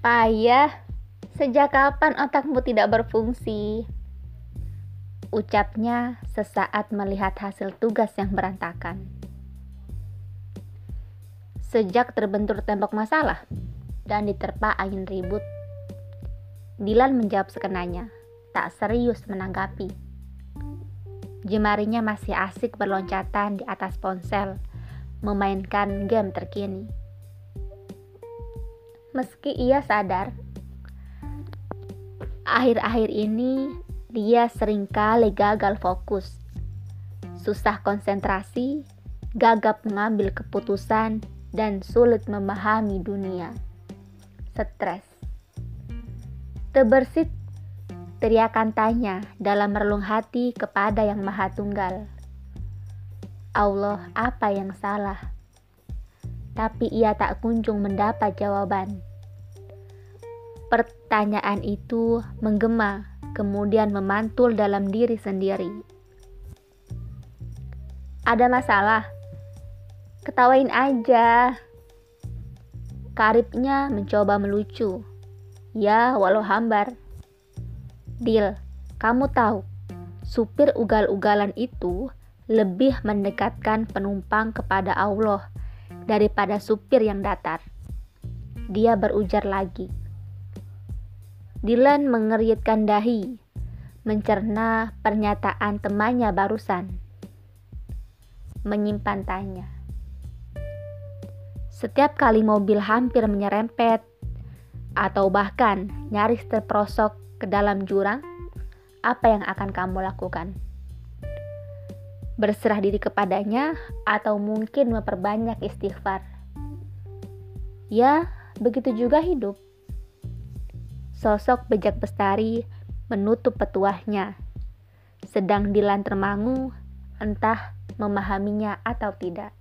Payah, sejak kapan otakmu tidak berfungsi? Ucapnya sesaat melihat hasil tugas yang berantakan. Sejak terbentur tembok masalah dan diterpa angin ribut, Dilan menjawab sekenanya, tak serius menanggapi. Jemarinya masih asik berloncatan di atas ponsel, memainkan game terkini. Meski ia sadar, akhir-akhir ini dia sering kali gagal fokus, susah konsentrasi, gagap mengambil keputusan, dan sulit memahami dunia. Stres. Terbersit teriakan tanya dalam relung hati kepada Yang Maha Tunggal. Allah, apa yang salah? Tapi ia tak kunjung mendapat jawaban. Pertanyaan itu menggema, kemudian memantul dalam diri sendiri. Ada masalah? Ketawain aja. Karibnya mencoba melucu. Ya, walau hambar. Dil, kamu tahu, supir ugal-ugalan itu lebih mendekatkan penumpang kepada Allah daripada supir yang datar. Dia berujar lagi. Dylan mengeritkan dahi, mencerna pernyataan temannya barusan. Menyimpan tanya. Setiap kali mobil hampir menyerempet, atau bahkan nyaris terperosok ke dalam jurang, apa yang akan kamu lakukan? Berserah diri kepadanya, atau mungkin memperbanyak istighfar. Ya, begitu juga hidup. Sosok bejak bestari menutup petuahnya, sedang Dilan termangu, entah memahaminya atau tidak.